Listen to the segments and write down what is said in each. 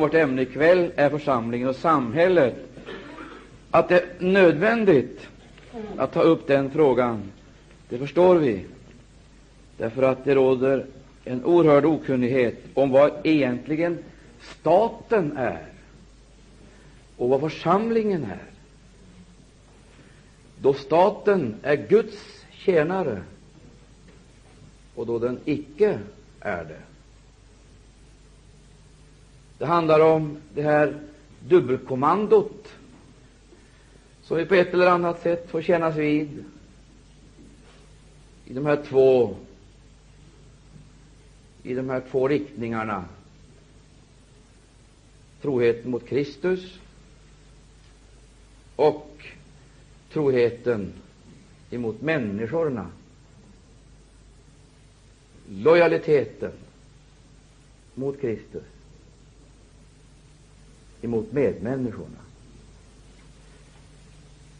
Vårt ämne ikväll är församlingen och samhället. Att det är nödvändigt att ta upp den frågan, det förstår vi, därför att det råder en oerhörd okunnighet om vad egentligen staten är och vad församlingen är. Då staten är Guds tjänare och då den icke är det. Det handlar om det här dubbelkommandot som vi på ett eller annat sätt får kännas vid i de här två i de här två riktningarna. Troheten mot Kristus och troheten emot människorna. Lojaliteten mot Kristus emot medmänniskorna.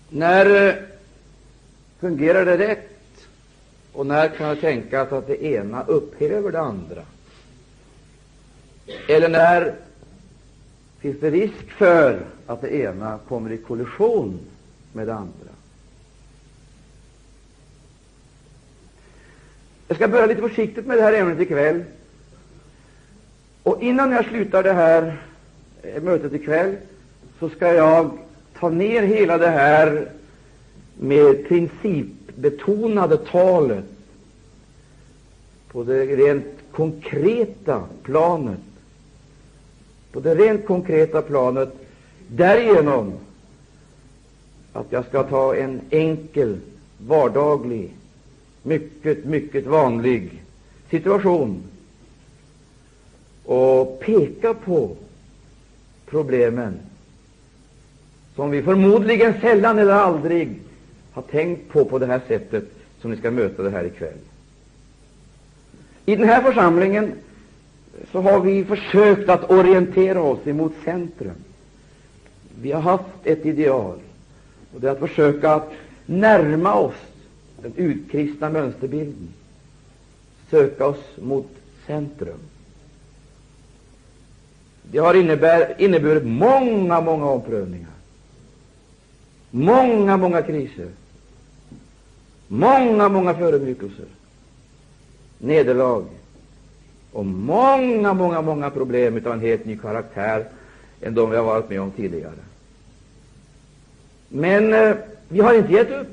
När eh, fungerar det rätt? Och när kan det tänkas att det ena upphäver det andra? Eller när finns det risk för att det ena kommer i kollision med det andra? Jag ska börja lite försiktigt med det här ämnet ikväll. Och innan jag slutar det här Eh, mötet ikväll så skall jag ta ner hela det här med principbetonade talet på det rent konkreta planet. På det rent konkreta planet därigenom att jag skall ta en enkel, vardaglig, mycket, mycket vanlig situation och peka på problemen som vi förmodligen sällan eller aldrig har tänkt på på det här sättet som ni ska möta det här ikväll. I den här församlingen så har vi försökt att orientera oss emot centrum. Vi har haft ett ideal, och det är att försöka att närma oss den utkristna mönsterbilden, söka oss mot centrum. Det har innebär, inneburit många, många omprövningar, många, många kriser, många, många förödmjukelser, nederlag och många, många, många problem av en helt ny karaktär än de vi har varit med om tidigare. Men eh, vi har inte gett upp.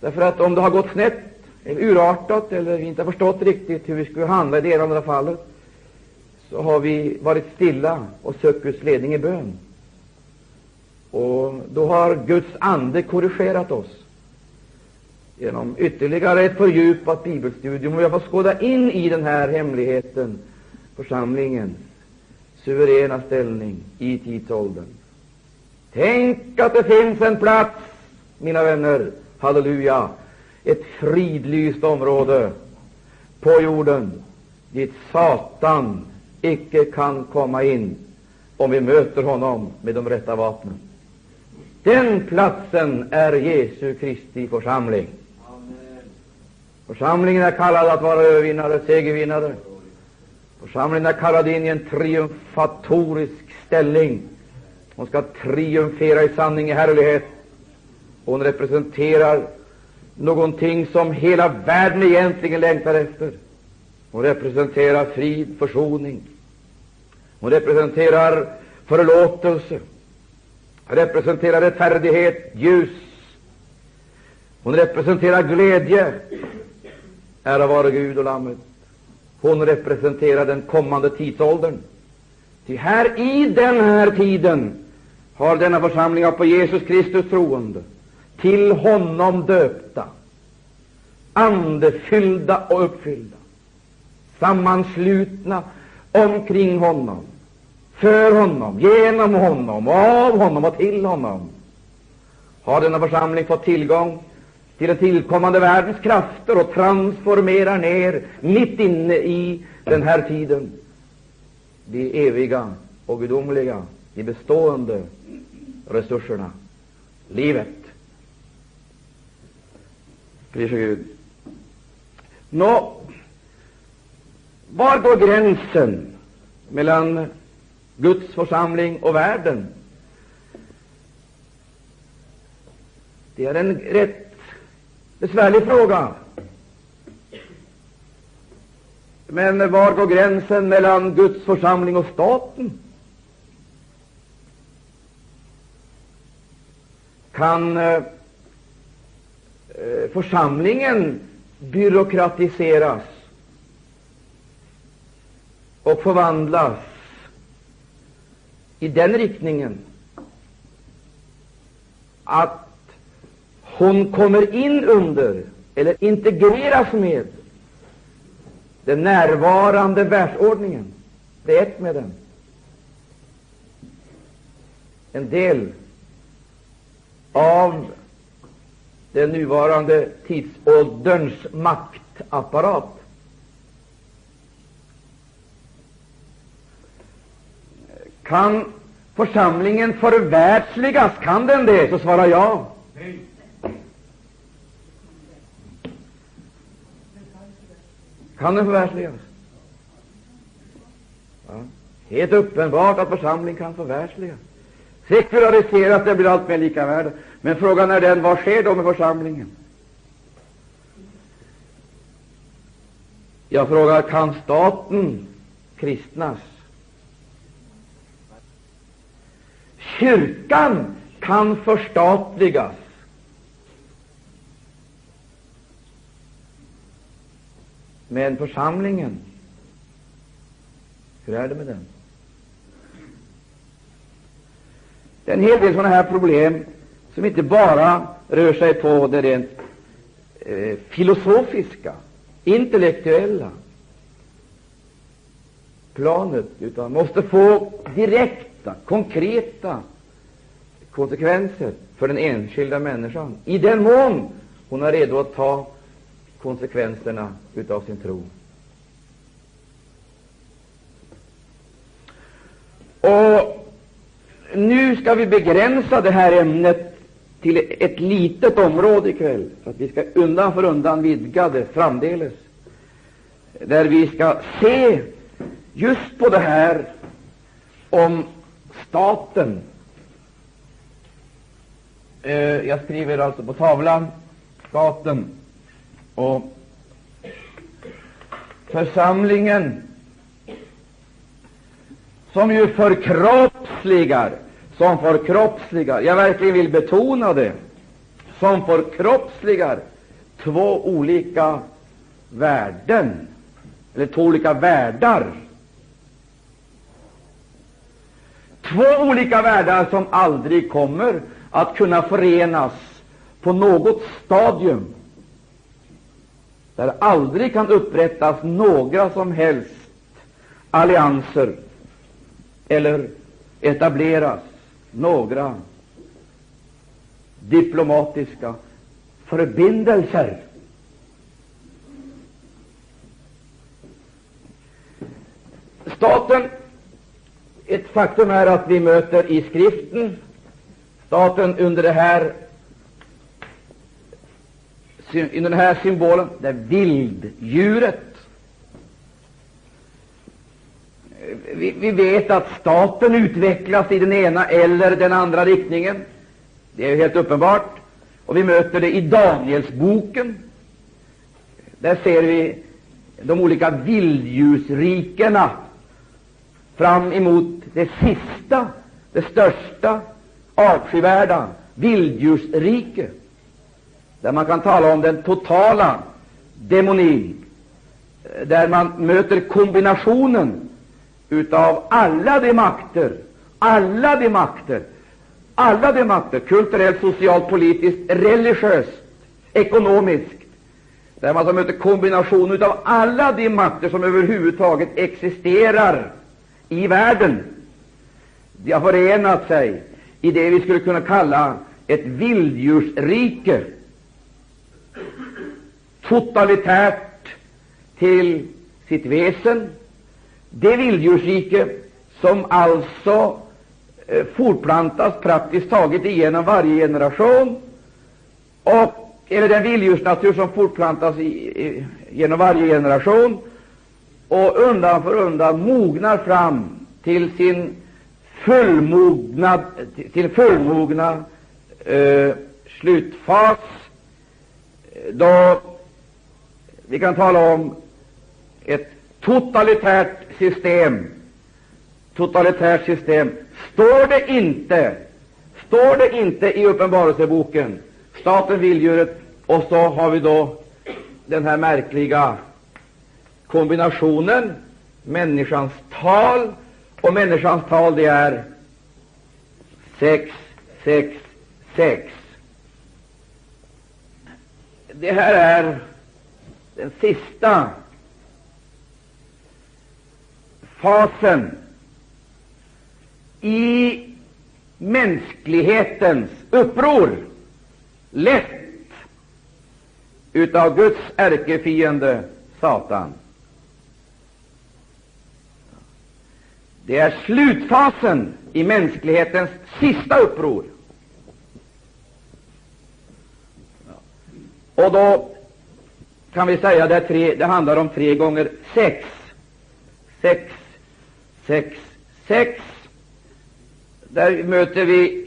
Därför att om det har gått snett, eller urartat, eller vi inte har förstått riktigt hur vi skulle handla i det ena eller andra fallet, så har vi varit stilla och sökt Guds ledning i bön. Och då har Guds ande korrigerat oss genom ytterligare ett fördjupat bibelstudium. Och jag får skåda in i den här hemligheten, församlingens suveräna ställning i tidsåldern. Tänk att det finns en plats, mina vänner, halleluja, ett fridlyst område på jorden dit Satan icke kan komma in om vi möter honom med de rätta vapnen. Den platsen är Jesu Kristi församling. Amen. Församlingen är kallad att vara övervinnare, segervinnare. Församlingen är kallad in i en triumfatorisk ställning. Hon ska triumfera i sanning, i härlighet. Hon representerar någonting som hela världen egentligen längtar efter. Hon representerar frid, försoning. Hon representerar förlåtelse, Hon representerar rättfärdighet, ljus. Hon representerar glädje. Ära vare Gud och Lammet. Hon representerar den kommande tidsåldern. Ty här i den här tiden har denna församling av på Jesus Kristus troende, till honom döpta, andefyllda och uppfyllda, sammanslutna omkring honom, för honom, genom honom, av honom och till honom, har denna församling fått tillgång till den tillkommande världens krafter och transformerar ner mitt inne i den här tiden de eviga och gudomliga, de bestående resurserna, livet. Pris Gud. Nå, var går gränsen mellan Guds församling och världen? Det är en rätt besvärlig fråga. Men var går gränsen mellan Guds församling och staten? Kan eh, eh församlingen byråkratiseras och förvandlas i den riktningen att hon kommer in under eller integreras med den närvarande världsordningen. Det är ett med den. En del av den nuvarande tidsålderns maktapparat. Kan församlingen förvärldsligas? Kan den det? Så svarar jag. Kan den förvärldsligas? Ja. Helt uppenbart att församling kan förvärldsligas. Sekulariseras, det blir allt mer lika värde. Men frågan är den, vad sker då med församlingen? Jag frågar, kan staten kristnas? Kyrkan kan förstatligas. Men församlingen, hur är det med den? Det är en hel del sådana här problem som inte bara rör sig på det rent eh, filosofiska, intellektuella planet, utan måste få direkt direkta, konkreta konsekvenser för den enskilda människan, i den mån hon är redo att ta konsekvenserna av sin tro. Och nu ska vi begränsa det här ämnet till ett litet område ikväll, för att vi ska undan för undan vidga det framdeles, där vi ska se just på det här om staten. Eh, jag skriver alltså på tavlan staten och församlingen, som ju förkroppsligar som förkroppsligar, jag verkligen vill betona det, som förkroppsligar två olika värden, eller två olika världar. Två olika världar som aldrig kommer att kunna förenas på något stadium, där aldrig kan upprättas några som helst allianser eller etableras några diplomatiska förbindelser. Staten, ett faktum är att vi möter i skriften staten under det här i den här symbolen, det vilddjuret. Vi, vi, vet att staten utvecklas i den ena eller den andra riktningen. Det är helt uppenbart. Och vi möter det i Danielsboken. Där ser vi de olika vilddjursrikena fram emot det sista, det största, avskyvärda vilddjursrike, där man kan tala om den totala demonin, där man möter kombinationen utav alla de makter, alla de makter, alla de makter, kulturellt, socialt, politiskt, religiöst, ekonomiskt, där man möter kombinationen av alla de makter som överhuvudtaget existerar i världen. De har förenat sig i det vi skulle kunna kalla ett vilddjursrike, totalitärt till sitt väsen, det vilddjursrike som alltså eh, fortplantas praktiskt taget igenom varje generation, och, eller den vilddjursnatur som fortplantas i, i, genom varje generation och undan för undan mognar fram till sin fullmognad, till fullmogna eh, slutfas, då vi kan tala om ett totalitärt system. Totalitärt system. Står det inte, står det inte i Uppenbarelseboken, staten vilddjuret, och så har vi då den här märkliga kombinationen människans tal, och människans tal det är sex, sex, sex. Det här är den sista fasen i mänsklighetens uppror, lett utav Guds ärkefiende Satan. Det är slutfasen i mänsklighetens sista uppror. Och då kan vi säga att det, tre, det handlar om tre gånger sex. Sex, sex, sex. Där möter vi,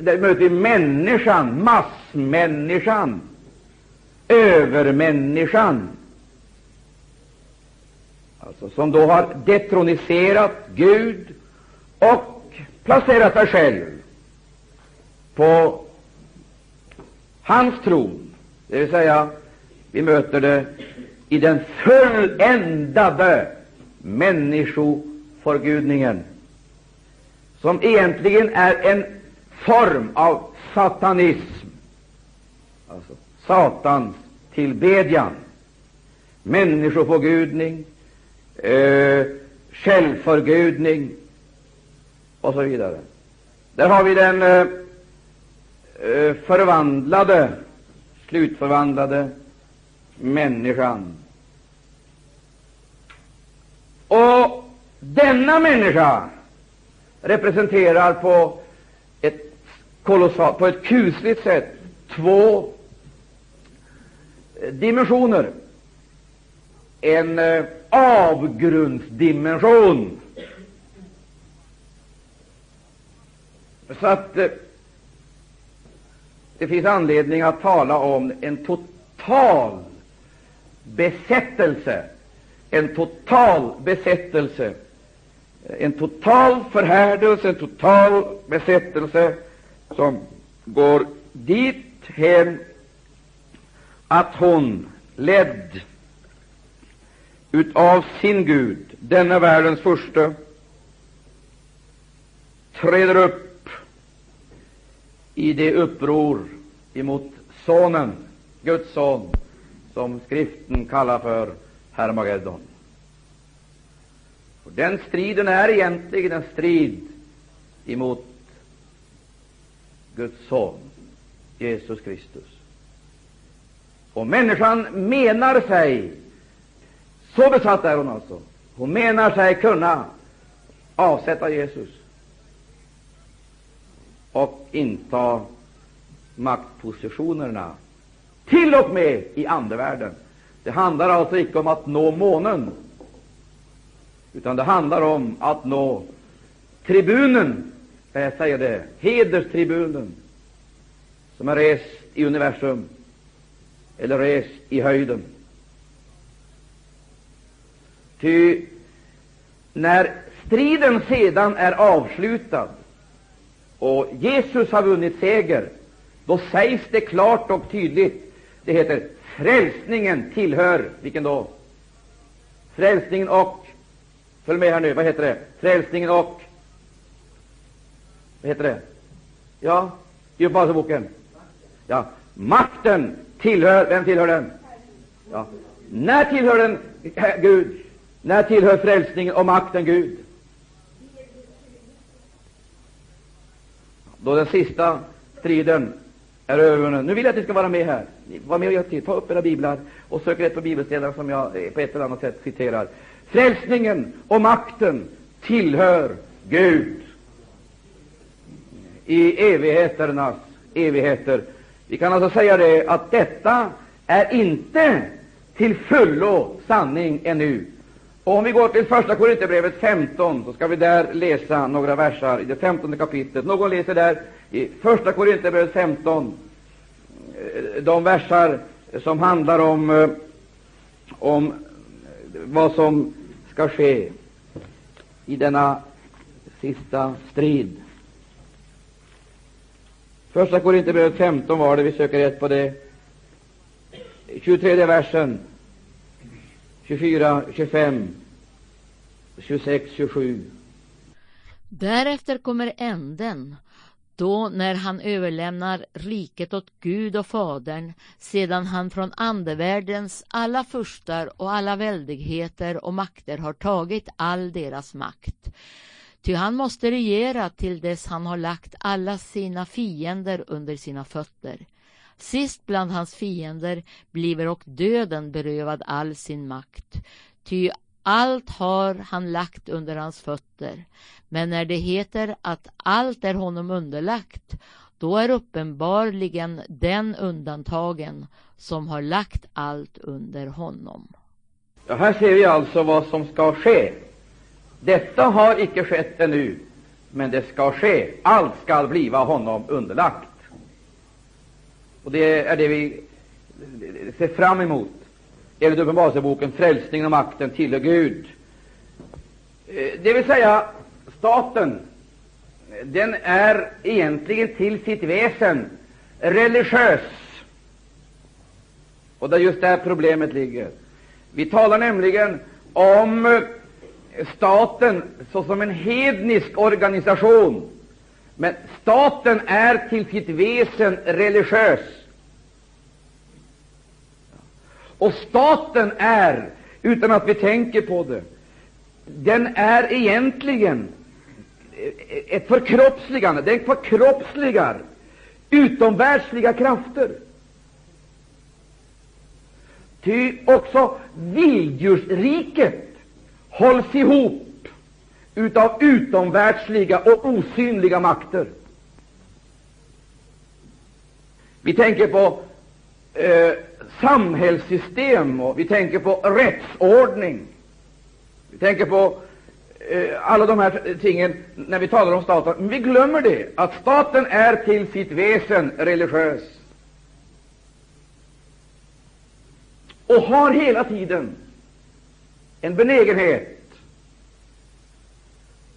där möter vi människan, massmänniskan, övermänniskan, alltså som då har detroniserat Gud och placerat sig själv på hans tron, det vill säga vi möter det i den fulländade människoförgudningen, som egentligen är en form av satanism, alltså Satans tillbedjan, människoförgudning, eh, självförgudning och så vidare. Där har vi den eh, eh, förvandlade, slutförvandlade människan. Och denna människa representerar på ett kolossalt, på ett kusligt sätt två dimensioner. En eh, avgrundsdimension. Så att eh, det finns anledning att tala om en total besättelse, en total besättelse, en total förhärdelse, en total besättelse som går dit hem att hon, ledd utav sin Gud, denna världens första, träder upp i det uppror emot Sonen, Guds son, som Skriften kallar för Hermageddon. Och den striden är egentligen en strid emot Guds son, Jesus Kristus. Och människan menar sig, så besatt är hon alltså, hon menar sig kunna avsätta Jesus och inta maktpositionerna till och med i andevärlden. Det handlar alltså icke om att nå månen, utan det handlar om att nå tribunen, jag säger det, hederstribunen, som är rest i universum, eller rest i höjden. Ty när striden sedan är avslutad och Jesus har vunnit seger, då sägs det klart och tydligt det heter frälsningen tillhör, vilken då? Frälsningen och, följ med här nu, vad heter det? Frälsningen och, vad heter det? Ja, i Uppenbarelseboken. Ja, makten tillhör, vem tillhör den? Ja. När tillhör den eh, Gud? När tillhör frälsningen och makten Gud? Då den sista striden är övervunnen. Nu vill jag att ni ska vara med här. Var med och hjälp till. Ta upp era biblar och sök rätt på bibelställen som jag eh, på ett eller annat sätt citerar. Frälsningen och makten tillhör Gud i evigheternas evigheter. Vi kan alltså säga det att detta är inte till fullo sanning ännu. Och om vi går till första Korinthierbrevet 15, så ska vi där läsa några versar i det femtonde kapitlet. Någon läser där i första Korinthierbrevet 15 eh, de versar som handlar om, eh, om eh, vad som ska ske i denna sista strid. Första Korinthierbrevet 15 var det, vi söker rätt på det. 23 versen, 24, 25, 26, 27. Därefter kommer änden, då när han överlämnar riket åt Gud och Fadern, sedan han från andevärldens alla furstar och alla väldigheter och makter har tagit all deras makt. Ty han måste regera till dess han har lagt alla sina fiender under sina fötter. Sist bland hans fiender bliver och döden berövad all sin makt. Ty allt har han lagt under hans fötter. Men när det heter att allt är honom underlagt, då är uppenbarligen den undantagen som har lagt allt under honom. Ja, här ser vi alltså vad som ska ske. Detta har icke skett ännu, men det ska ske. Allt skall bliva honom underlagt. Och det är det vi ser fram emot. Enligt Uppenbarelseboken, frälsningen och makten tillhör Gud. Eh, det vill säga, staten, den är egentligen till sitt väsen religiös. Och det är just där problemet ligger. Vi talar nämligen om staten såsom en hednisk organisation, men staten är till sitt väsen religiös. Och staten är, utan att vi tänker på det, den är egentligen ett förkroppsligande. Den förkroppsligar utomvärldsliga krafter. Ty också vilddjursriket hålls ihop utav utomvärldsliga och osynliga makter. Vi tänker på eh, samhällssystem och vi tänker på rättsordning. Vi tänker på eh, alla de här tingen när vi talar om staten. Men vi glömmer det, att staten är till sitt väsen religiös och har hela tiden en benägenhet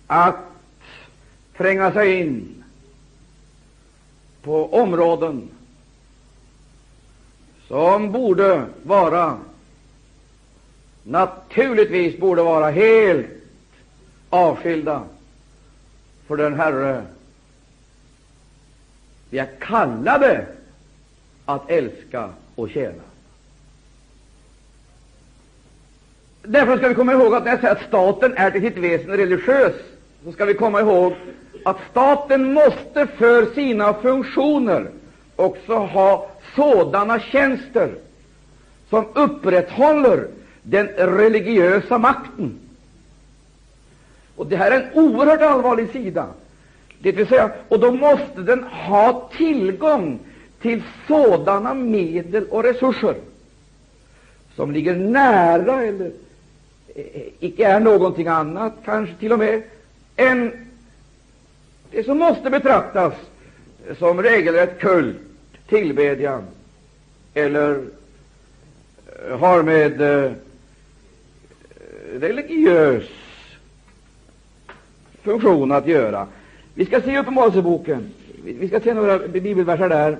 att tränga sig in på områden som borde vara naturligtvis borde vara helt avskilda för den Herre vi är kallade att älska och tjäna. Därför ska vi komma ihåg att när jag säger att staten är till sitt väsen religiös, så skall vi komma ihåg att staten måste för sina funktioner också ha sådana tjänster som upprätthåller den religiösa makten. Och det här är en oerhört allvarlig sida. Det vill säga, och då måste den ha tillgång till sådana medel och resurser som ligger nära eller icke är någonting annat, kanske till och med, än det som måste betraktas som regelrätt kult, tillbedjan, eller eh, har med eh, religiös funktion att göra. Vi ska se Uppenbarelseboken. Vi ska se några bibelverser där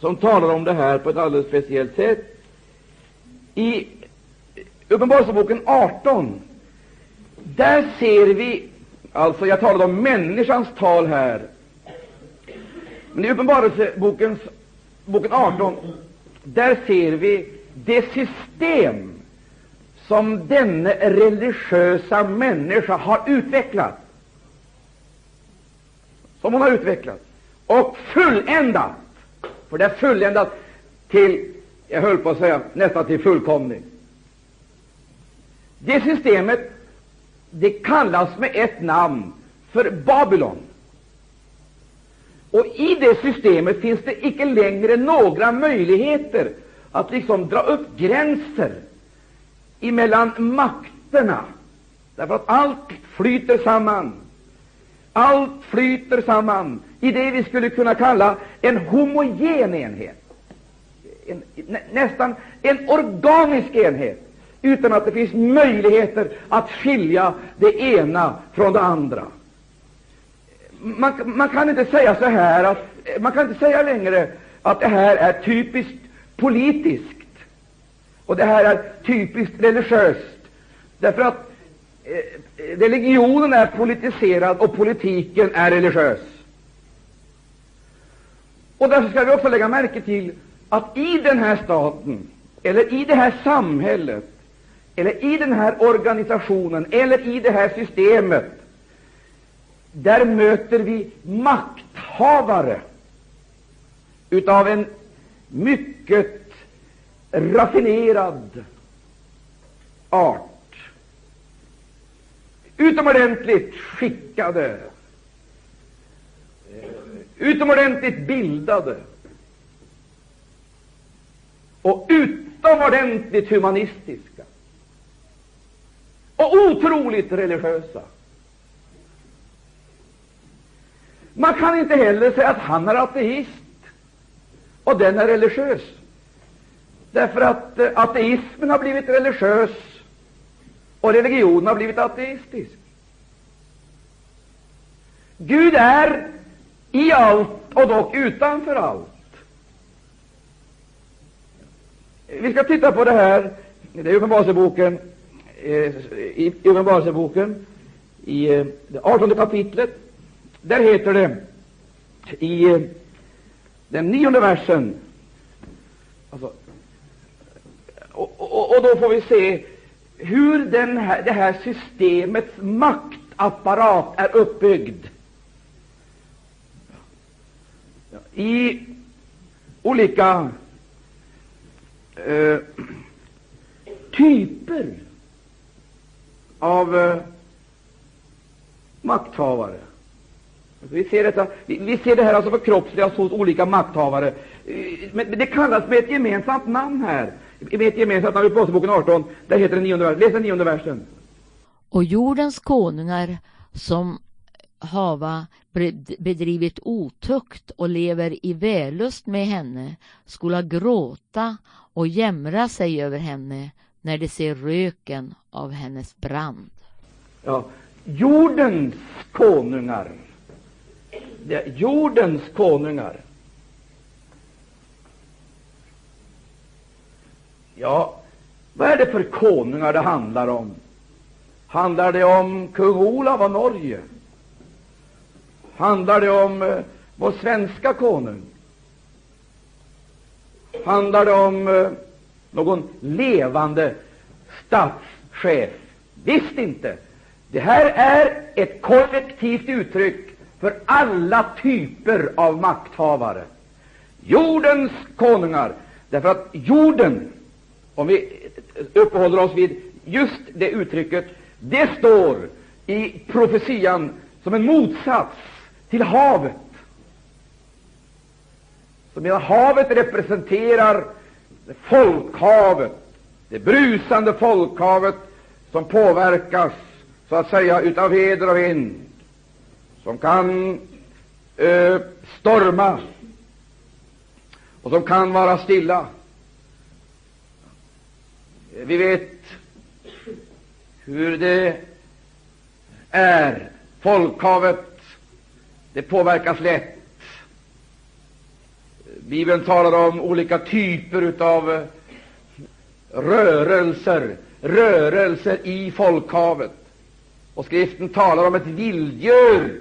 som talar om det här på ett alldeles speciellt sätt. I Uppenbarelseboken 18, där ser vi, alltså jag talade om människans tal här, men i Uppenbarelseboken boken 18, där ser vi det system som denna religiösa människa har utvecklat, som hon har utvecklat, och fulländat, för det är fulländat till, jag höll på att säga, nästan till fullkomning. Det systemet det kallas med ett namn för Babylon. Och i det systemet finns det icke längre några möjligheter att liksom dra upp gränser emellan makterna. Därför att allt flyter samman. Allt flyter samman i det vi skulle kunna kalla en homogen enhet. En, nä, nästan en organisk enhet, utan att det finns möjligheter att skilja det ena från det andra. Man, man kan inte säga så här att man kan inte säga längre att det här är typiskt politiskt och det här är typiskt religiöst, därför att eh, religionen är politiserad och politiken är religiös. Och därför ska vi också lägga märke till att i den här staten, eller i det här samhället, eller i den här organisationen, eller i det här systemet, där möter vi makthavare utav en mycket raffinerad art. Utomordentligt skickade, utomordentligt bildade. Och utomordentligt humanistiska och otroligt religiösa. Man kan inte heller säga att han är ateist och den är religiös. Därför att eh, ateismen har blivit religiös och religionen har blivit ateistisk. Gud är i allt och dock utanför allt. Vi ska titta på det här, det är Uppenbarelseboken, Eh, i Uppenbarelseboken, i eh, det artonde kapitlet. Där heter det i eh, den nionde versen alltså, och, och, och, då får vi se hur den här, det här systemets maktapparat är uppbyggd i olika eh, typer av eh, makthavare. Alltså, vi ser, detta, vi, vi ser det här alltså förkroppsligas hos olika makthavare. Eh, men det kallas med ett gemensamt namn här. Med ett gemensamt namn i Uppenbarelseboken 18. Där heter det nionde versen. Läs den nionde versen. Och jordens konungar som hava bedrivit otukt och lever i vällust med henne skola gråta och jämra sig över henne när de ser röken av hennes brand. Ja, jordens konungar jordens konungar. Ja, vad är det för konungar det handlar om? Handlar det om kung Olav av Norge? Handlar det om eh, vår svenska konung? Handlar det om eh, någon levande statschef? Visst inte. Det här är ett kollektivt uttryck för alla typer av makthavare. Jordens konungar, därför att jorden, om vi uppehåller oss vid just det uttrycket, det står i profetian som en motsats till havet. Så medan havet representerar folkhavet, det brusande folkhavet som påverkas så att säga utav heder och vind, som kan eh, storma och som kan vara stilla. Vi vet hur det är. Folkhavet, det påverkas lätt. Bibeln talar om olika typer av eh, rörelser, rörelser i folkhavet. Och skriften talar om ett vilddjur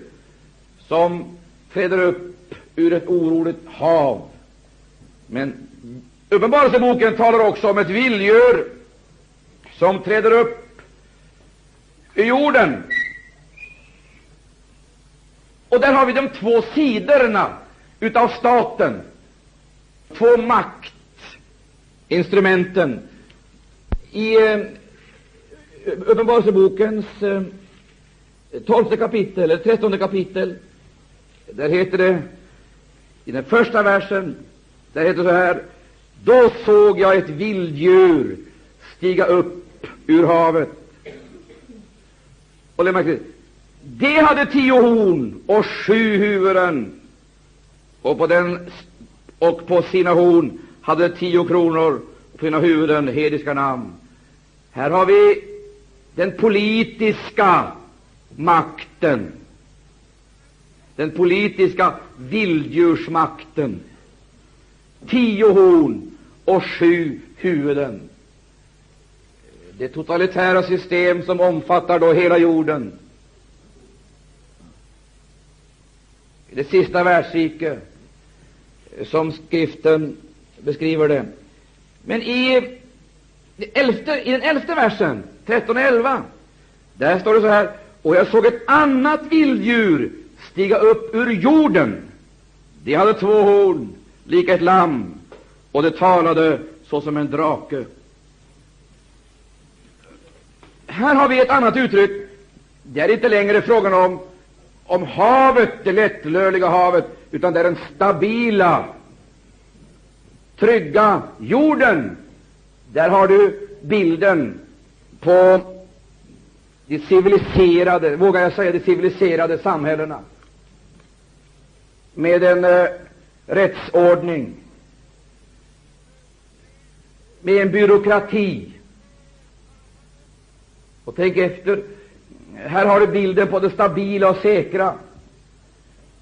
som träder upp ur ett oroligt hav. Men Uppenbarelseboken talar också om ett vilddjur som träder upp ur jorden. Och där har vi de två sidorna utav staten, två maktinstrumenten. I eh, Uppenbarelsebokens eh, tolfte kapitel, eller trettonde kapitel, där heter det i den första versen, där heter det så här Då såg jag ett vilddjur stiga upp ur havet, Och lägg märke till, det hade tio horn och sju huvuden, och på, den, och på sina horn hade tio kronor, och på sina huvuden hediska namn. Här har vi den politiska makten, den politiska vilddjursmakten. Tio horn och sju huvuden. Det totalitära system som omfattar då hela jorden. Det sista världsriket som skriften beskriver det. Men i, elfte, i den elfte versen, 13 och 11, där står det så här och jag såg ett annat vilddjur stiga upp ur jorden. Det hade två horn, lika ett lamm, och det talade såsom en drake. Här har vi ett annat uttryck. Det är inte längre frågan om, om havet, det lättlöliga havet, utan det är den stabila, trygga jorden. Där har du bilden på de civiliserade, vågar jag säga, de civiliserade samhällena med en eh, rättsordning, med en byråkrati. Och tänk efter, här har du bilden på det stabila och säkra,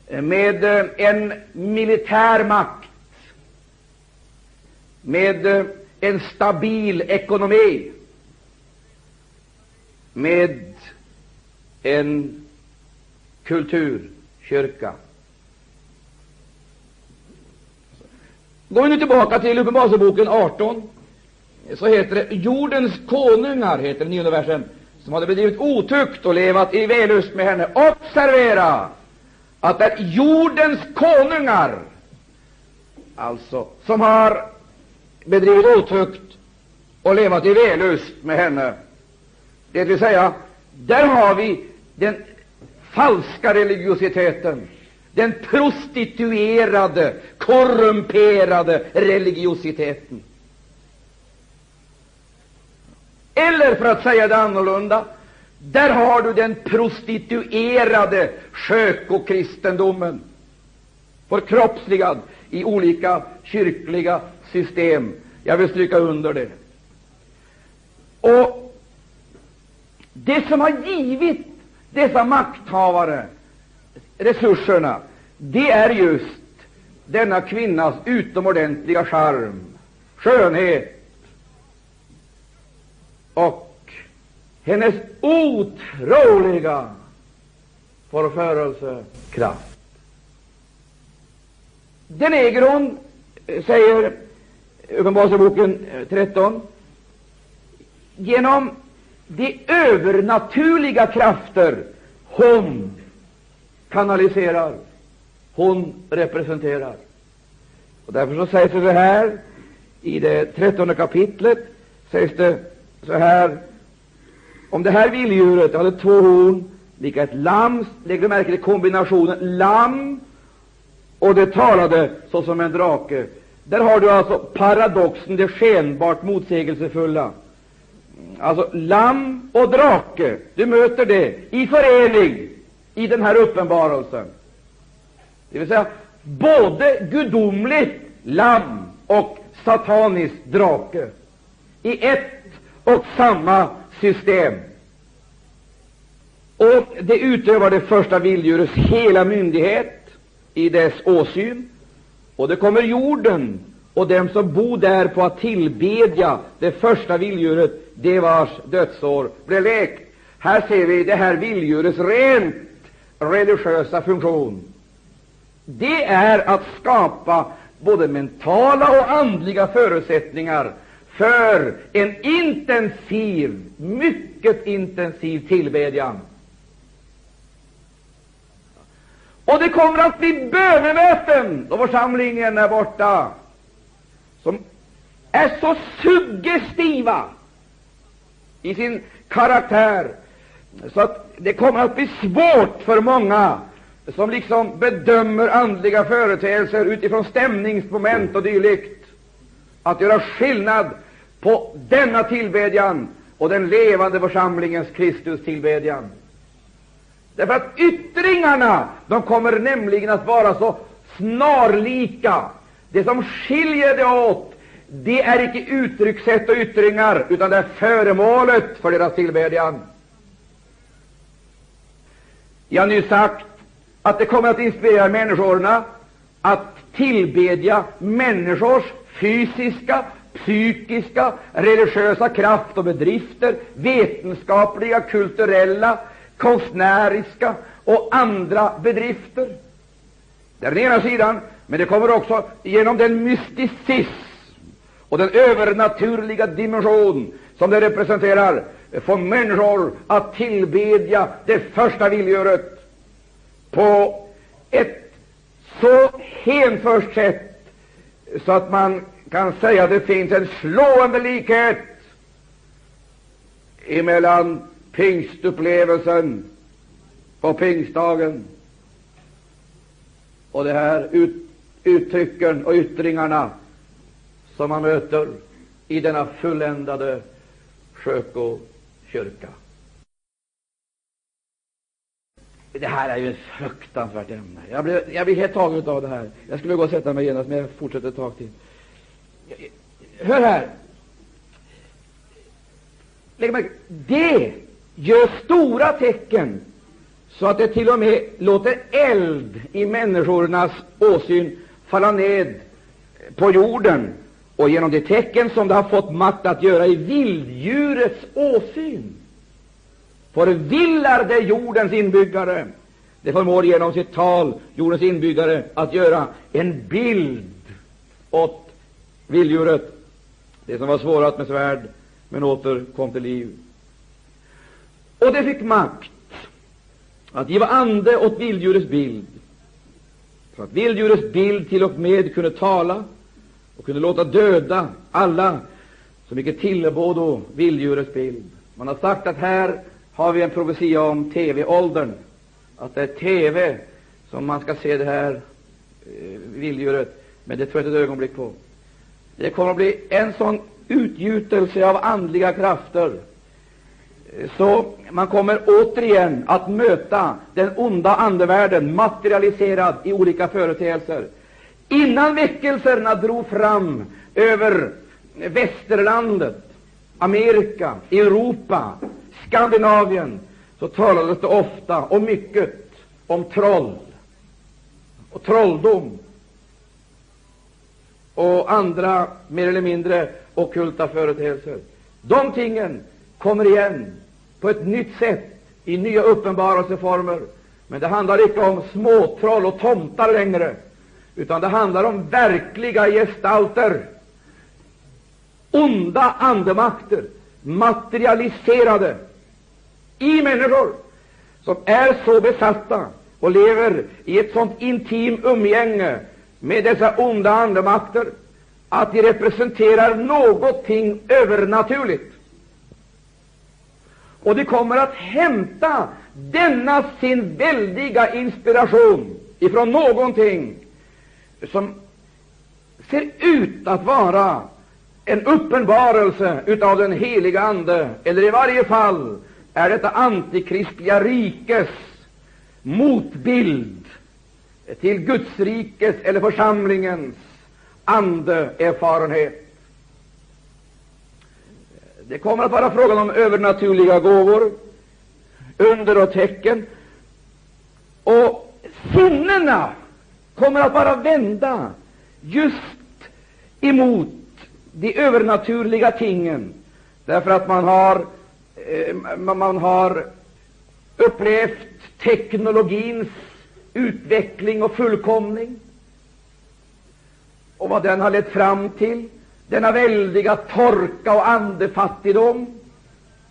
med eh, en militär makt, med eh, en stabil ekonomi, med en kulturkyrka. Går vi nu tillbaka till Uppenbarelseboken 18, så heter det jordens konungar, heter den nionde versen, som hade bedrivit otukt och levat i vällust med henne. Observera att det är jordens konungar, alltså, som har bedrivit otukt och levat i vällust med henne. Det vill säga, där har vi den falska religiositeten, den prostituerade, korrumperade religiositeten. Eller för att säga det annorlunda, där har du den prostituerade skökokristendomen, förkroppsligad i olika kyrkliga system. Jag vill stryka under det. Och det som har givit dessa makthavare resurserna, det är just denna kvinnas utomordentliga charm, skönhet och hennes otroliga förförelsekraft. Den äger hon, eh, säger Uppenbarelseboken eh, 13, genom de övernaturliga krafter hon kanaliserar, hon representerar. Och därför så sägs det så här i det trettonde kapitlet, sägs det så här om det här vilddjuret hade två horn, lika ett lamm, lägg du märke till kombinationen lamm, och det talade såsom en drake. Där har du alltså paradoxen, det skenbart motsägelsefulla. Alltså lamm och drake, du möter det i förening i den här uppenbarelsen. Det vill säga både gudomligt lamm och satanisk drake i ett och samma system. Och det utövar det första vilddjurets hela myndighet i dess åsyn, och det kommer jorden och dem som bor där på att tillbedja det första vilddjuret, det vars dödsår blev läkt. Här ser vi det här vilddjurets rent religiösa funktion. Det är att skapa både mentala och andliga förutsättningar för en intensiv, mycket intensiv tillbedjan. Och det kommer att bli bönemöten då församlingen är borta, som är så suggestiva i sin karaktär, så att det kommer att bli svårt för många som liksom bedömer andliga företeelser utifrån stämningsmoment och dylikt att göra skillnad på denna tillbedjan och den levande församlingens Kristus tillbedjan. Därför att yttringarna, de kommer nämligen att vara så snarlika. Det som skiljer det åt, det är icke uttryckssätt och yttringar, utan det är föremålet för deras tillbedjan. Jag har nyss sagt att det kommer att inspirera människorna att tillbedja människors fysiska, psykiska, religiösa kraft och bedrifter, vetenskapliga, kulturella, konstnäriska och andra bedrifter. Det är den ena sidan, men det kommer också genom den mysticism och den övernaturliga dimension som det representerar få människor att tillbedja det första vilddjuret på ett så hänfört sätt så att man kan säga att det finns en slående likhet emellan pingstupplevelsen på pingstdagen och de här ut, uttrycken och yttringarna som man möter i denna fulländade kyrka. Det här är ju ett fruktansvärt ämne. Jag blir, jag blir helt tagen av det här. Jag skulle gå och sätta mig genast, men jag fortsätter ett tag till. Hör här. Lägg märke Det gör stora tecken så att det till och med låter eld i människornas åsyn falla ned på jorden och genom de tecken som det har fått makt att göra i vilddjurets åsyn förvillar det jordens inbyggare. Det förmår genom sitt tal jordens inbyggare att göra en bild åt vilddjuret, det som var svårat med svärd, men åter kom till liv. Och det fick makt att giva ande åt vilddjurets bild, så att vilddjurets bild till och med kunde tala och kunde låta döda alla som icke tillbådo vilddjurets bild. Man har sagt att här har vi en profetia om TV-åldern, att det är TV som man ska se det här eh, vilddjuret, men det tror jag ett ögonblick på. Det kommer att bli en sån utgjutelse av andliga krafter så man kommer återigen att möta den onda andevärlden materialiserad i olika företeelser. Innan väckelserna drog fram över västerlandet, Amerika, Europa, Skandinavien, så talades det ofta och mycket om troll och trolldom och andra mer eller mindre ockulta företeelser. De tingen kommer igen på ett nytt sätt i nya uppenbarelseformer. Men det handlar icke om småtroll och tomtar längre, utan det handlar om verkliga gestalter, onda andemakter, materialiserade i människor som är så besatta och lever i ett sådant intimt umgänge med dessa onda andemakter att de representerar någonting övernaturligt. Och de kommer att hämta denna sin väldiga inspiration ifrån någonting som ser ut att vara en uppenbarelse utav den heliga Ande, eller i varje fall är detta antikristliga rikes motbild till Guds rikes eller församlingens andeerfarenhet. Det kommer att vara frågan om övernaturliga gåvor, under och tecken, och sinnena kommer att vara vända just emot de övernaturliga tingen, därför att man har, eh, man har upplevt teknologins utveckling och fullkomning. Och vad den har lett fram till, denna väldiga torka och andefattigdom,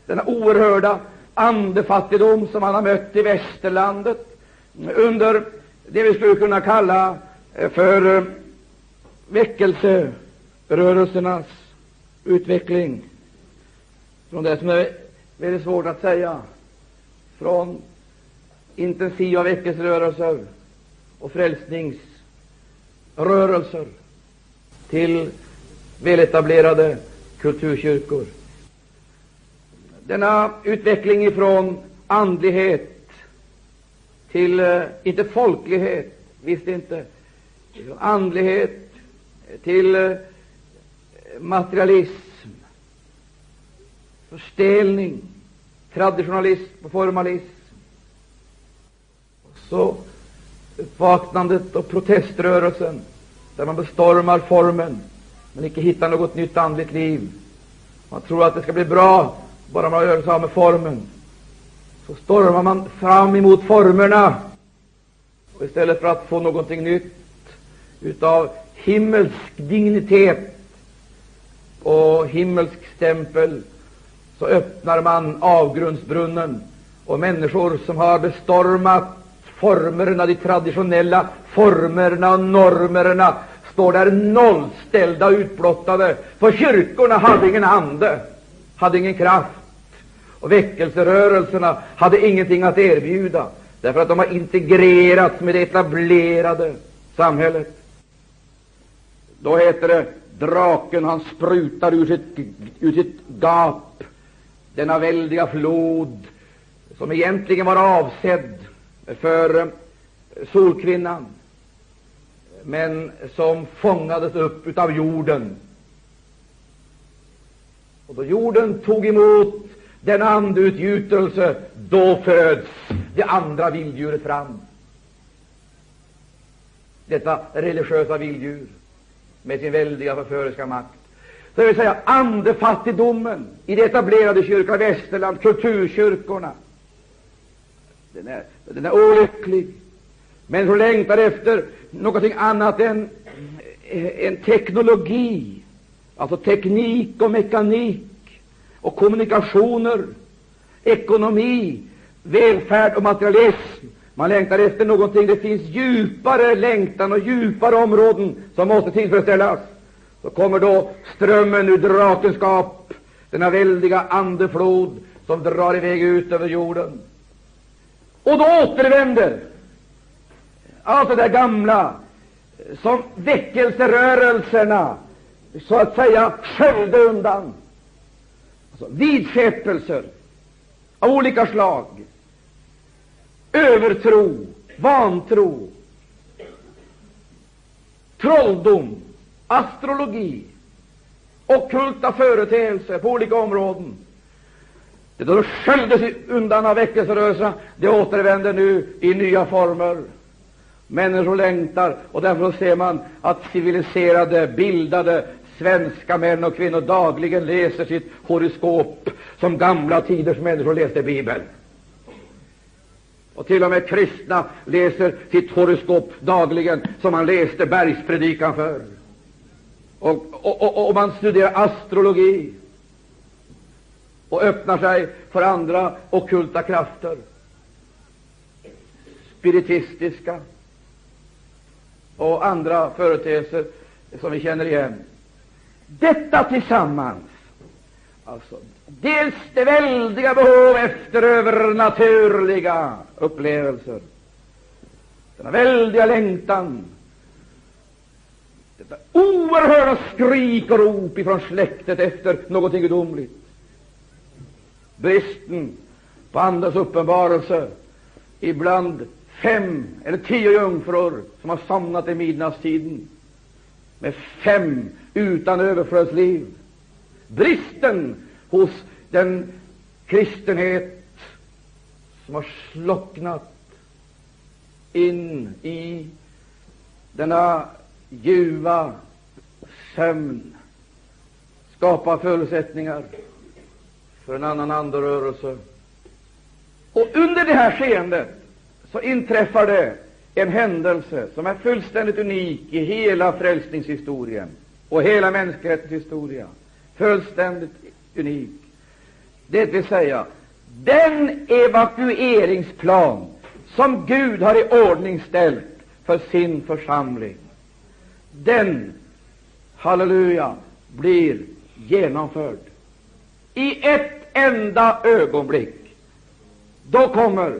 denna oerhörda andefattigdom som man har mött i västerlandet under det vi skulle kunna kalla eh, för eh, väckelserörelsernas utveckling, från det som är väldigt svårt att säga, från intensiva väckelserörelser och frälsningsrörelser till väletablerade kulturkyrkor. Denna utveckling ifrån andlighet till, eh, inte folklighet, visst inte, andlighet, till eh, materialism, förstelning, traditionalism och formalism. Så uppvaknandet och proteströrelsen, där man bestormar formen men icke hittar något nytt andligt liv. Man tror att det ska bli bra bara man gör sig av med formen. Så stormar man fram emot formerna och istället för att få någonting nytt utav himmelsk dignitet och himmelsk stämpel så öppnar man avgrundsbrunnen och människor som har bestormat formerna, de traditionella formerna och normerna står där nollställda och utblottade. För kyrkorna hade ingen ande, hade ingen kraft. Och väckelserörelserna hade ingenting att erbjuda, därför att de har integrerats med det etablerade samhället. Då heter det draken, han sprutar ur sitt, ur sitt gap denna väldiga flod som egentligen var avsedd för eh, Solkvinnan, men som fångades upp av jorden. Och då jorden tog emot den andeutgjutelse, då föds det andra vilddjuret fram. Detta religiösa vilddjur med sin väldiga förföriska makt. Det vill säga andefattigdomen i de etablerade kyrkorna, Västerland, kulturkyrkorna. Den är, den är olycklig. Människor längtar efter någonting annat än eh, en teknologi, alltså teknik och mekanik och kommunikationer, ekonomi, välfärd och materialism. Man längtar efter någonting. Det finns djupare längtan och djupare områden som måste tillfredsställas. Så kommer då strömmen ur drakenskap, denna väldiga andeflod som drar iväg ut över jorden. Och då återvänder allt det där gamla som väckelserörelserna så att säga sköljde undan. Alltså, vidskepelser av olika slag, övertro, vantro, trolldom, astrologi, ockulta företeelser på olika områden. Det då sköljdes undan av väckelserörelserna, det återvänder nu i nya former. Människor längtar, och därför ser man att civiliserade, bildade svenska män och kvinnor dagligen läser sitt horoskop som gamla tiders människor läste Bibeln. Och till och med kristna läser sitt horoskop dagligen som man läste bergspredikan för. Och, och, och, och man studerar astrologi och öppnar sig för andra okulta krafter, spiritistiska och andra företeelser som vi känner igen. Detta tillsammans, alltså dels det väldiga behov efter övernaturliga upplevelser, denna väldiga längtan, detta oerhörda skrik och rop ifrån släktet efter någonting gudomligt, bristen på Andens uppenbarelse. Ibland fem eller tio jungfrur som har somnat i midnattstiden. Med fem utan överflödsliv. Bristen hos den kristenhet som har slocknat in i denna ljuva sömn. Skapar förutsättningar för en annan andrörelse. Och under det här skeendet så inträffar det en händelse som är fullständigt unik i hela frälsningshistorien och hela mänsklighetens historia. Fullständigt unik. Det vill säga, den evakueringsplan som Gud har i ordning ställt för sin församling, den, halleluja, blir genomförd i ett enda ögonblick. Då kommer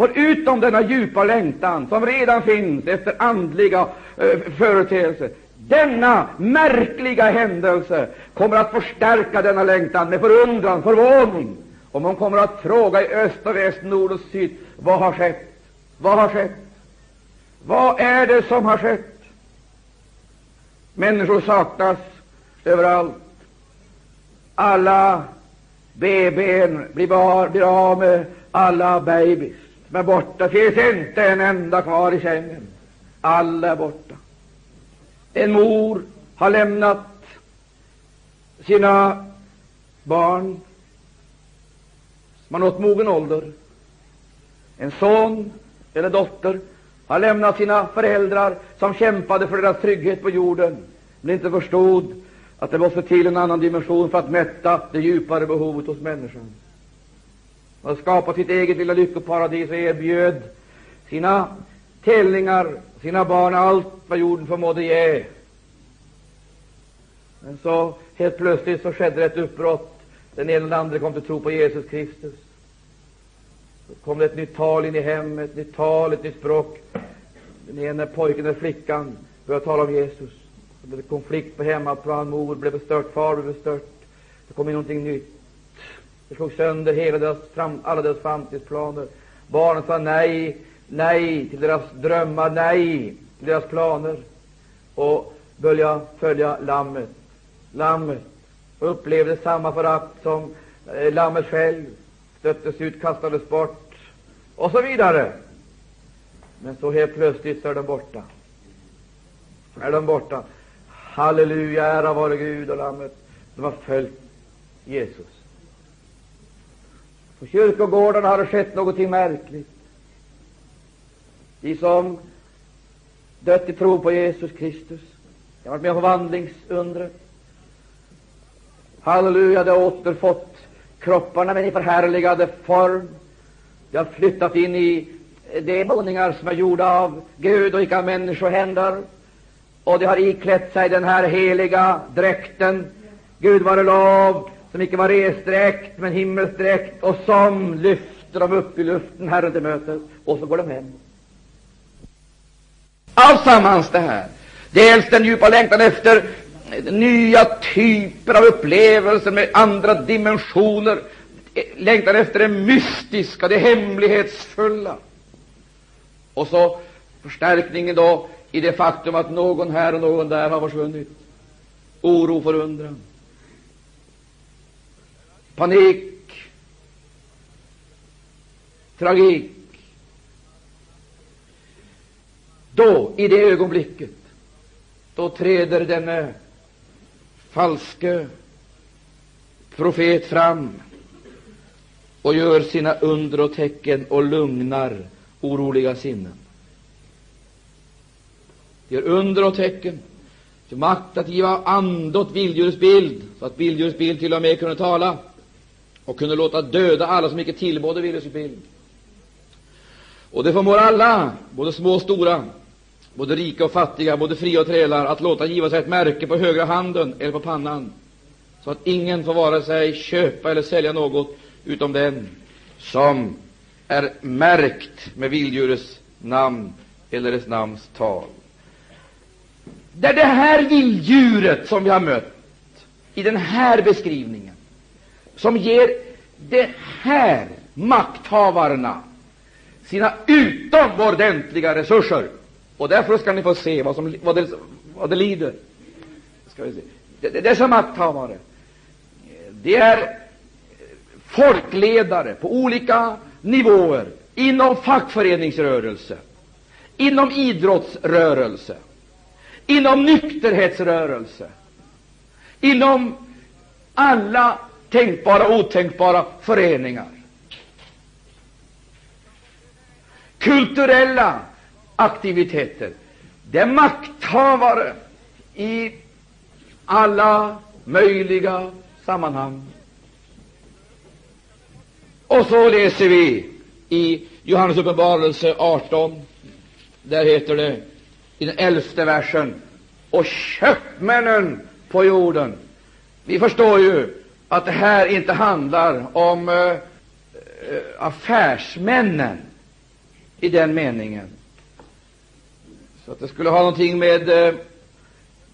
Förutom denna djupa längtan som redan finns efter andliga eh, företeelser, denna märkliga händelse kommer att förstärka denna längtan med förundran, förvåning. Och man kommer att fråga i öst och väst, nord och syd, vad har skett? Vad har skett? Vad är det som har skett? Människor saknas överallt. Alla BBn blir, bar, blir av med alla babys. De är borta. Det finns inte en enda kvar i sängen. Alla är borta. En mor har lämnat sina barn som har nått mogen ålder. En son eller dotter har lämnat sina föräldrar som kämpade för deras trygghet på jorden, men inte förstod att det måste till en annan dimension för att mätta det djupare behovet hos människan. Han skapat sitt eget lilla lyckoparadis och erbjöd sina telningar, sina barn allt vad jorden förmådde ge. Men så helt plötsligt så skedde ett uppbrott. Den ena och den andra kom till tro på Jesus Kristus. Så kom det ett nytt tal in i hemmet, ett nytt tal, ett nytt språk. Den ena pojken eller flickan började tala om Jesus. Det blev konflikt på hemmaplan. Mor blev bestört, far blev bestört. Det kom in någonting nytt. Det slog sönder hela deras fram, alla deras framtidsplaner. Barnen sa nej, nej till deras drömmar, nej till deras planer och började följa lammet. Lammet och upplevde samma förakt som eh, lammet själv. Stöttes ut, kastades bort och så vidare. Men så helt plötsligt så är de borta. Är de borta. Halleluja, ära vare Gud och Lammet. De har följt Jesus. På kyrkogårdarna har det skett någonting märkligt. De som dött i tro på Jesus Kristus, de har varit med om vandlingsundret. Halleluja, de har återfått kropparna med en förhärligade form. De har flyttat in i de boningar som är gjorda av Gud och icke av människohänder. Och de har iklätt sig den här heliga dräkten, Gud vare lov, som icke var resdräkt, men himmelsdräkt, och som lyfter dem upp i luften, Herren till mötes, och så går de hem. Alltsammans det här. Dels den djupa längtan efter nya typer av upplevelser med andra dimensioner, längtan efter det mystiska, det hemlighetsfulla. Och så förstärkningen då i det faktum att någon här och någon där har försvunnit. Oro, förundran, panik, tragik. Då, i det ögonblicket, då träder denne falske profet fram och gör sina under och tecken och lugnar oroliga sinnen. Gör under och tecken, till makt att giva ande åt vilddjurets bild, så att vilddjurets bild till och med kunde tala och kunde låta döda alla som icke tillbådde vilddjurets bild. Och det förmår alla, både små och stora, både rika och fattiga, både fria och trälar, att låta giva sig ett märke på högra handen eller på pannan, så att ingen får vare sig köpa eller sälja något utom den som är märkt med vilddjurets namn eller dess namns tal. Det är det här vilddjuret som vi har mött i den här beskrivningen, som ger de här makthavarna sina utomordentliga resurser. Och därför ska ni få se vad, som, vad, det, vad det lider. Ska vi se. Dessa makthavare, det är folkledare på olika nivåer inom fackföreningsrörelse, inom idrottsrörelse, inom nykterhetsrörelse, inom alla tänkbara och otänkbara föreningar. Kulturella aktiviteter. Det är makthavare i alla möjliga sammanhang. Och så läser vi i Johannes uppenbarelse 18. Där heter det i den elfte versen och köpmännen på jorden. Vi förstår ju att det här inte handlar om äh, affärsmännen i den meningen. Så att det skulle ha någonting med äh,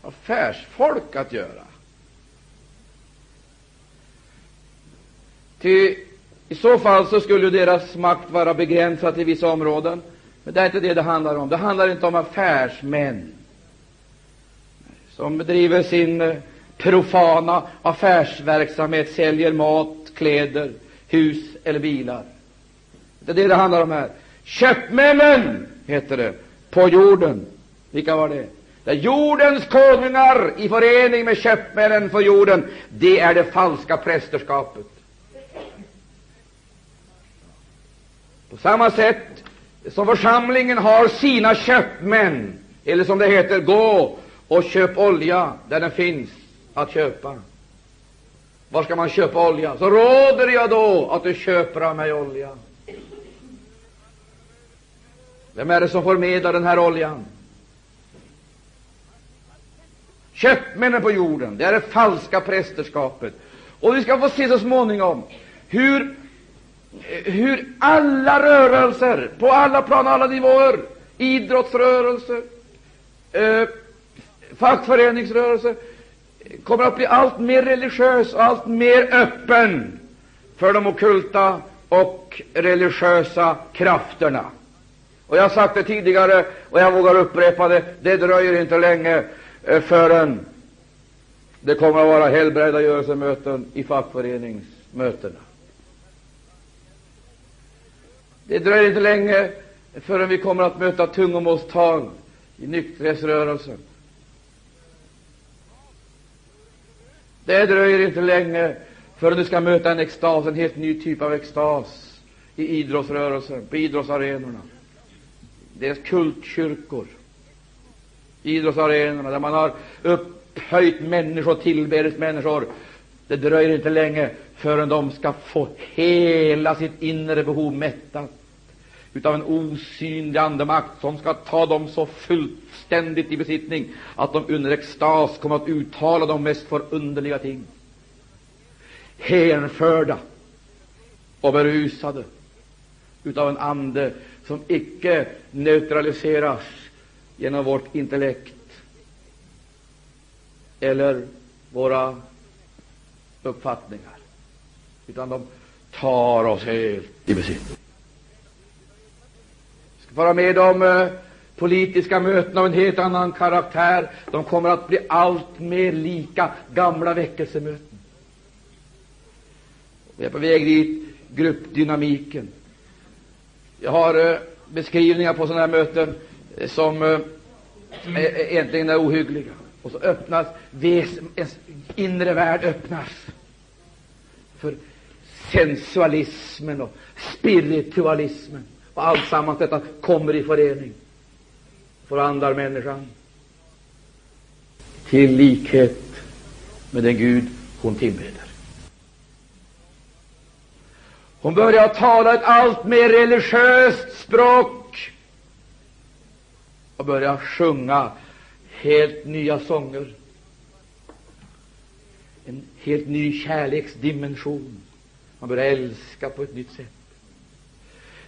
affärsfolk att göra. Ty i så fall så skulle deras makt vara begränsad till vissa områden. Men det är inte det det handlar om. Det handlar inte om affärsmän som bedriver sin eh, profana affärsverksamhet, säljer mat, kläder, hus eller bilar. Det är det det handlar om här. Köpmännen, heter det, på jorden. Vilka var det? Det är jordens konungar i förening med köpmännen på jorden. Det är det falska prästerskapet. På samma sätt som församlingen har sina köpmän, eller som det heter, gå och köp olja där den finns att köpa. Var ska man köpa olja? Så råder jag då att du köper av mig olja. Vem är det som förmedlar den här oljan? Köpmännen på jorden, det är det falska prästerskapet. Och vi ska få se så småningom hur, hur alla rörelser, på alla plan, alla nivåer, idrottsrörelser, eh, fackföreningsrörelser, kommer att bli allt mer religiös och allt mer öppen för de okulta och religiösa krafterna. Och jag har sagt det tidigare, och jag vågar upprepa det, det dröjer inte länge eh, förrän det kommer att vara helbrägdagörelsemöten i fackföreningsmötena. Det dröjer inte länge förrän vi kommer att möta tungomålstal i nykterhetsrörelsen. Det dröjer inte länge förrän du ska möta en extas, en helt ny typ av extas i idrottsrörelsen, på idrottsarenorna. Deras kultkyrkor, idrottsarenorna, där man har upphöjt människor, tillbedjat människor. Det dröjer inte länge förrän de ska få hela sitt inre behov mättat utav en osynlig andemakt som ska ta dem så fullständigt i besittning att de under extas kommer att uttala de mest förunderliga ting. Hänförda och berusade utav en ande som icke neutraliseras genom vårt intellekt eller våra uppfattningar, utan de tar oss helt i besittning vara med om eh, politiska möten av en helt annan karaktär. De kommer att bli allt mer lika gamla väckelsemöten. Vi är på väg dit, gruppdynamiken. Jag har eh, beskrivningar på sådana här möten eh, som eh, egentligen är ohyggliga. Och så öppnas, ens inre värld öppnas för sensualismen och spiritualismen. Och alltsammans detta kommer i förening, förvandlar människan till likhet med den Gud hon tillbeder. Hon börjar tala ett allt mer religiöst språk och börjar sjunga helt nya sånger. En helt ny kärleksdimension. Man börjar älska på ett nytt sätt.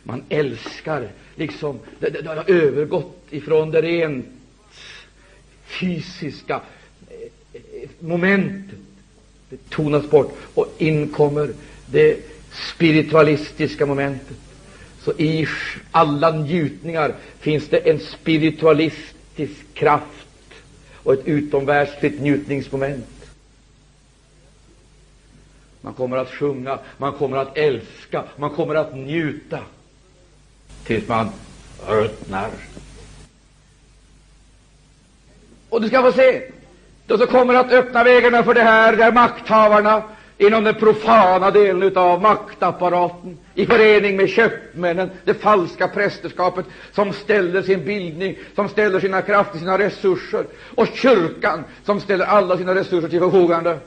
Man älskar liksom, det, det, det har övergått ifrån det rent fysiska eh, eh, momentet. Det tonas bort och in kommer det spiritualistiska momentet. Så i alla njutningar finns det en spiritualistisk kraft och ett utomvärldsligt njutningsmoment. Man kommer att sjunga, man kommer att älska, man kommer att njuta tills man ruttnar. Och du ska få se, då så kommer att öppna vägarna för det här, där makthavarna inom den profana delen av maktapparaten i förening med köpmännen, det falska prästerskapet, som ställer sin bildning, som ställer sina krafter, sina resurser, och kyrkan som ställer alla sina resurser till förfogande.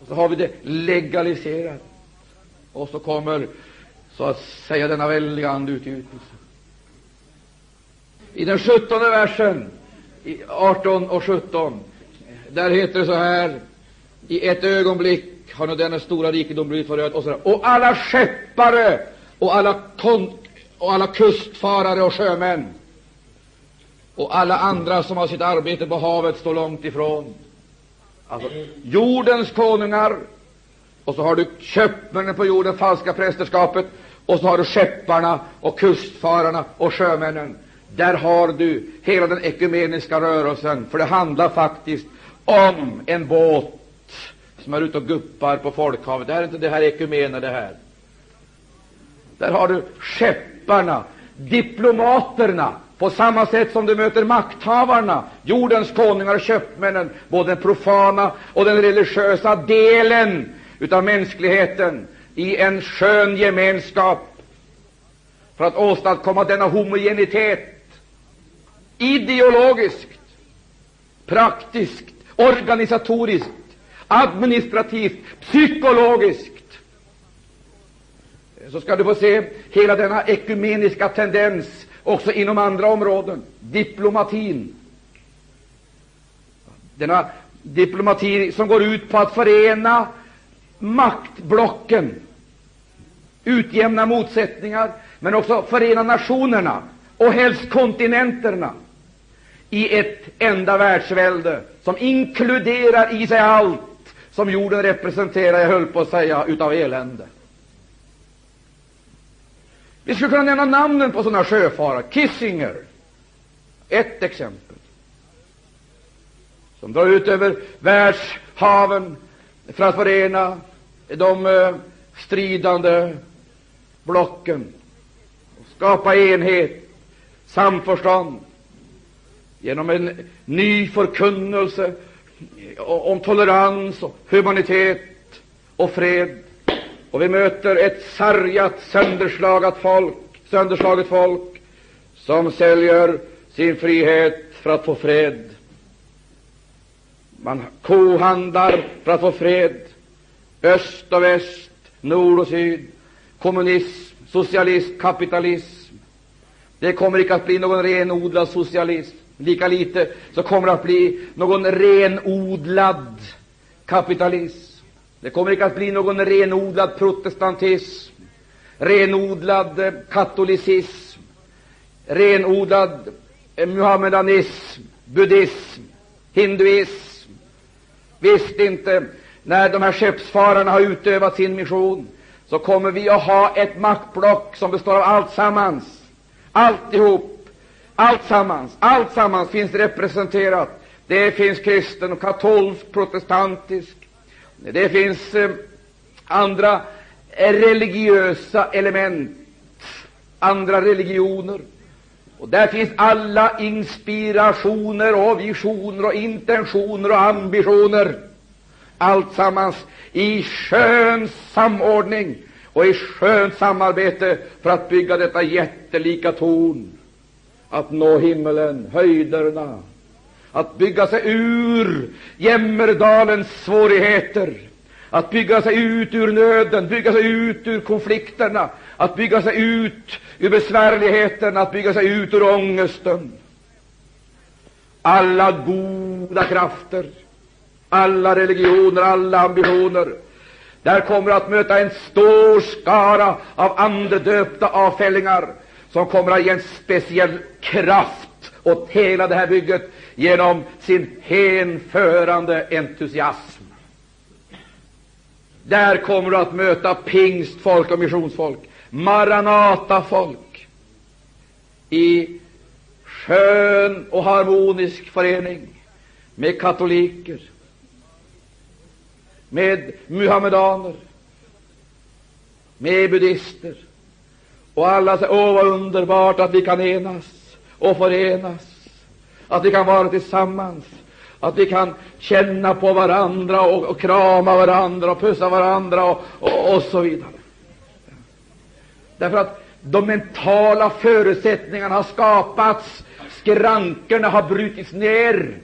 Och så har vi det legaliserat. Och så kommer så att säga denna väldiga andeutgjutelse. I den sjuttonde versen, i 18 och 17, där heter det så här, i ett ögonblick har nu denna stora rikedom blivit förödd, och, så där, och alla skeppare och alla, kon och alla kustfarare och sjömän och alla andra som har sitt arbete på havet står långt ifrån. Alltså, jordens konungar, och så har du köpmännen på jorden, falska prästerskapet, och så har du skepparna och kustfararna och sjömännen. Där har du hela den ekumeniska rörelsen, för det handlar faktiskt om en båt som är ute och guppar på folkhavet. Det här är inte det här ekumena, det här. Där har du skepparna, diplomaterna, på samma sätt som du möter makthavarna, jordens konungar och köpmännen, både den profana och den religiösa delen utav mänskligheten i en skön gemenskap för att åstadkomma denna homogenitet ideologiskt, praktiskt, organisatoriskt, administrativt, psykologiskt så ska du få se hela denna ekumeniska tendens också inom andra områden. Diplomatin. Denna diplomati som går ut på att förena maktblocken, utjämna motsättningar, men också förena nationerna och helst kontinenterna i ett enda världsvälde som inkluderar i sig allt som jorden representerar, jag höll på att säga, utav elände. Vi skulle kunna nämna namnen på sådana sjöfarare. Kissinger, ett exempel, som drar ut över världshaven för att förena de eh, stridande blocken och skapa enhet, samförstånd genom en ny förkunnelse om tolerans och humanitet och fred. Och vi möter ett sargat, sönderslaget folk, sönderslaget folk som säljer sin frihet för att få fred. Man kohandlar för att få fred. Öst och väst, nord och syd, kommunism, socialism, kapitalism. Det kommer icke att bli någon renodlad socialism. Lika lite så kommer det att bli någon renodlad kapitalism. Det kommer icke att bli någon renodlad protestantism, renodlad eh, katolicism, renodlad eh, muhammedanism, buddhism, hinduism. Visst inte. När de här skeppsfararna har utövat sin mission, så kommer vi att ha ett maktblock som består av allt sammans. Alltihop, allt sammans, allt sammans finns representerat. Det finns kristen och katolsk, protestantisk, det finns eh, andra religiösa element, andra religioner. Och där finns alla inspirationer och visioner och intentioner och ambitioner. Alltsammans i skön samordning och i skönt samarbete för att bygga detta jättelika torn, att nå himmelen, höjderna, att bygga sig ur Jämmerdalens svårigheter, att bygga sig ut ur nöden, bygga sig ut ur konflikterna, att bygga sig ut ur besvärligheten, att bygga sig ut ur ångesten. Alla goda krafter, alla religioner, alla ambitioner, där kommer att möta en stor skara av andedöpta avfällingar som kommer att ge en speciell kraft åt hela det här bygget genom sin hänförande entusiasm. Där kommer du att möta pingstfolk och missionsfolk, Maranatafolk, i skön och harmonisk förening med katoliker, med muhammedaner, med buddister. Och alla säger, åh vad underbart att vi kan enas och förenas, att vi kan vara tillsammans, att vi kan känna på varandra och, och krama varandra och pussa varandra och, och, och så vidare. Därför att de mentala förutsättningarna har skapats, skrankorna har brutits ner,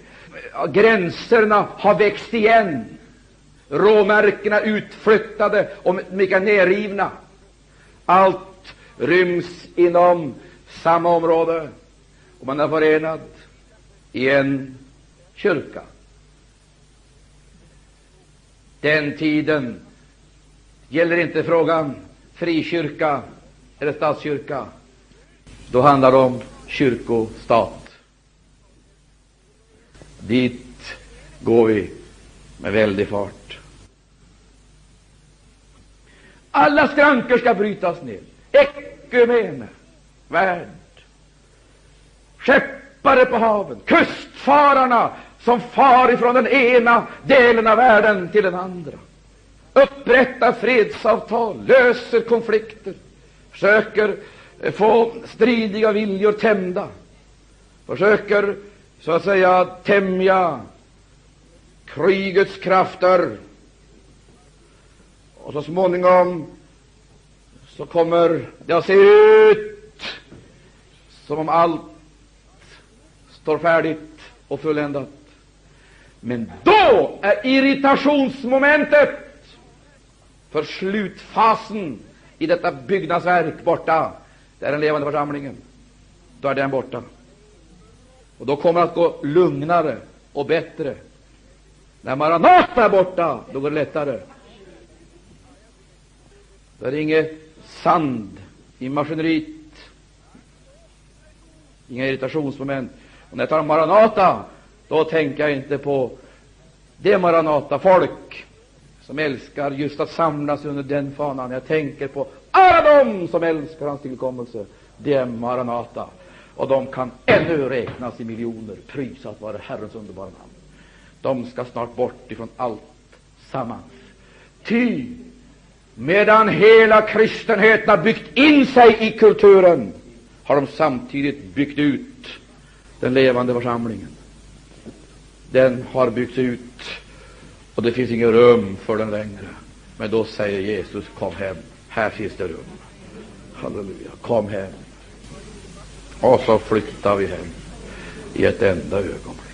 gränserna har växt igen, råmärkena utflyttade och mycket nerrivna. Allt ryms inom samma område och man är förenad i en kyrka. Den tiden gäller inte frågan frikyrka eller statskyrka. Då handlar det om kyrkostat. Dit går vi med väldig fart. Alla skrankor ska brytas ner. ekumene värld. Skeppare på haven, kustfararna som far ifrån den ena delen av världen till den andra. Upprättar fredsavtal, löser konflikter, försöker få stridiga viljor tämda, försöker så att säga tämja krigets krafter. Och så småningom så kommer det att se ut som om allt står färdigt och fulländat. Men då är irritationsmomentet för slutfasen i detta byggnadsverk borta. Det är den levande församlingen. Då är den borta. Och då kommer det att gå lugnare och bättre. När Maranata är borta, då går det lättare. Det är inget sand i maskineriet, inga irritationsmoment. Och när jag talar om Maranata, då tänker jag inte på det Maranata-folk som älskar just att samlas under den fanan. Jag tänker på alla dem som älskar hans tillkommelse. Det är Maranata. Och de kan ännu räknas i miljoner. Prisat vare Herrens underbara namn. De ska snart bort ifrån allt sammans. Ty medan hela kristenheten har byggt in sig i kulturen har de samtidigt byggt ut den levande församlingen. Den har byggts ut och det finns inget rum för den längre. Men då säger Jesus, kom hem, här finns det rum. Halleluja, kom hem. Och så flyttar vi hem i ett enda ögonblick.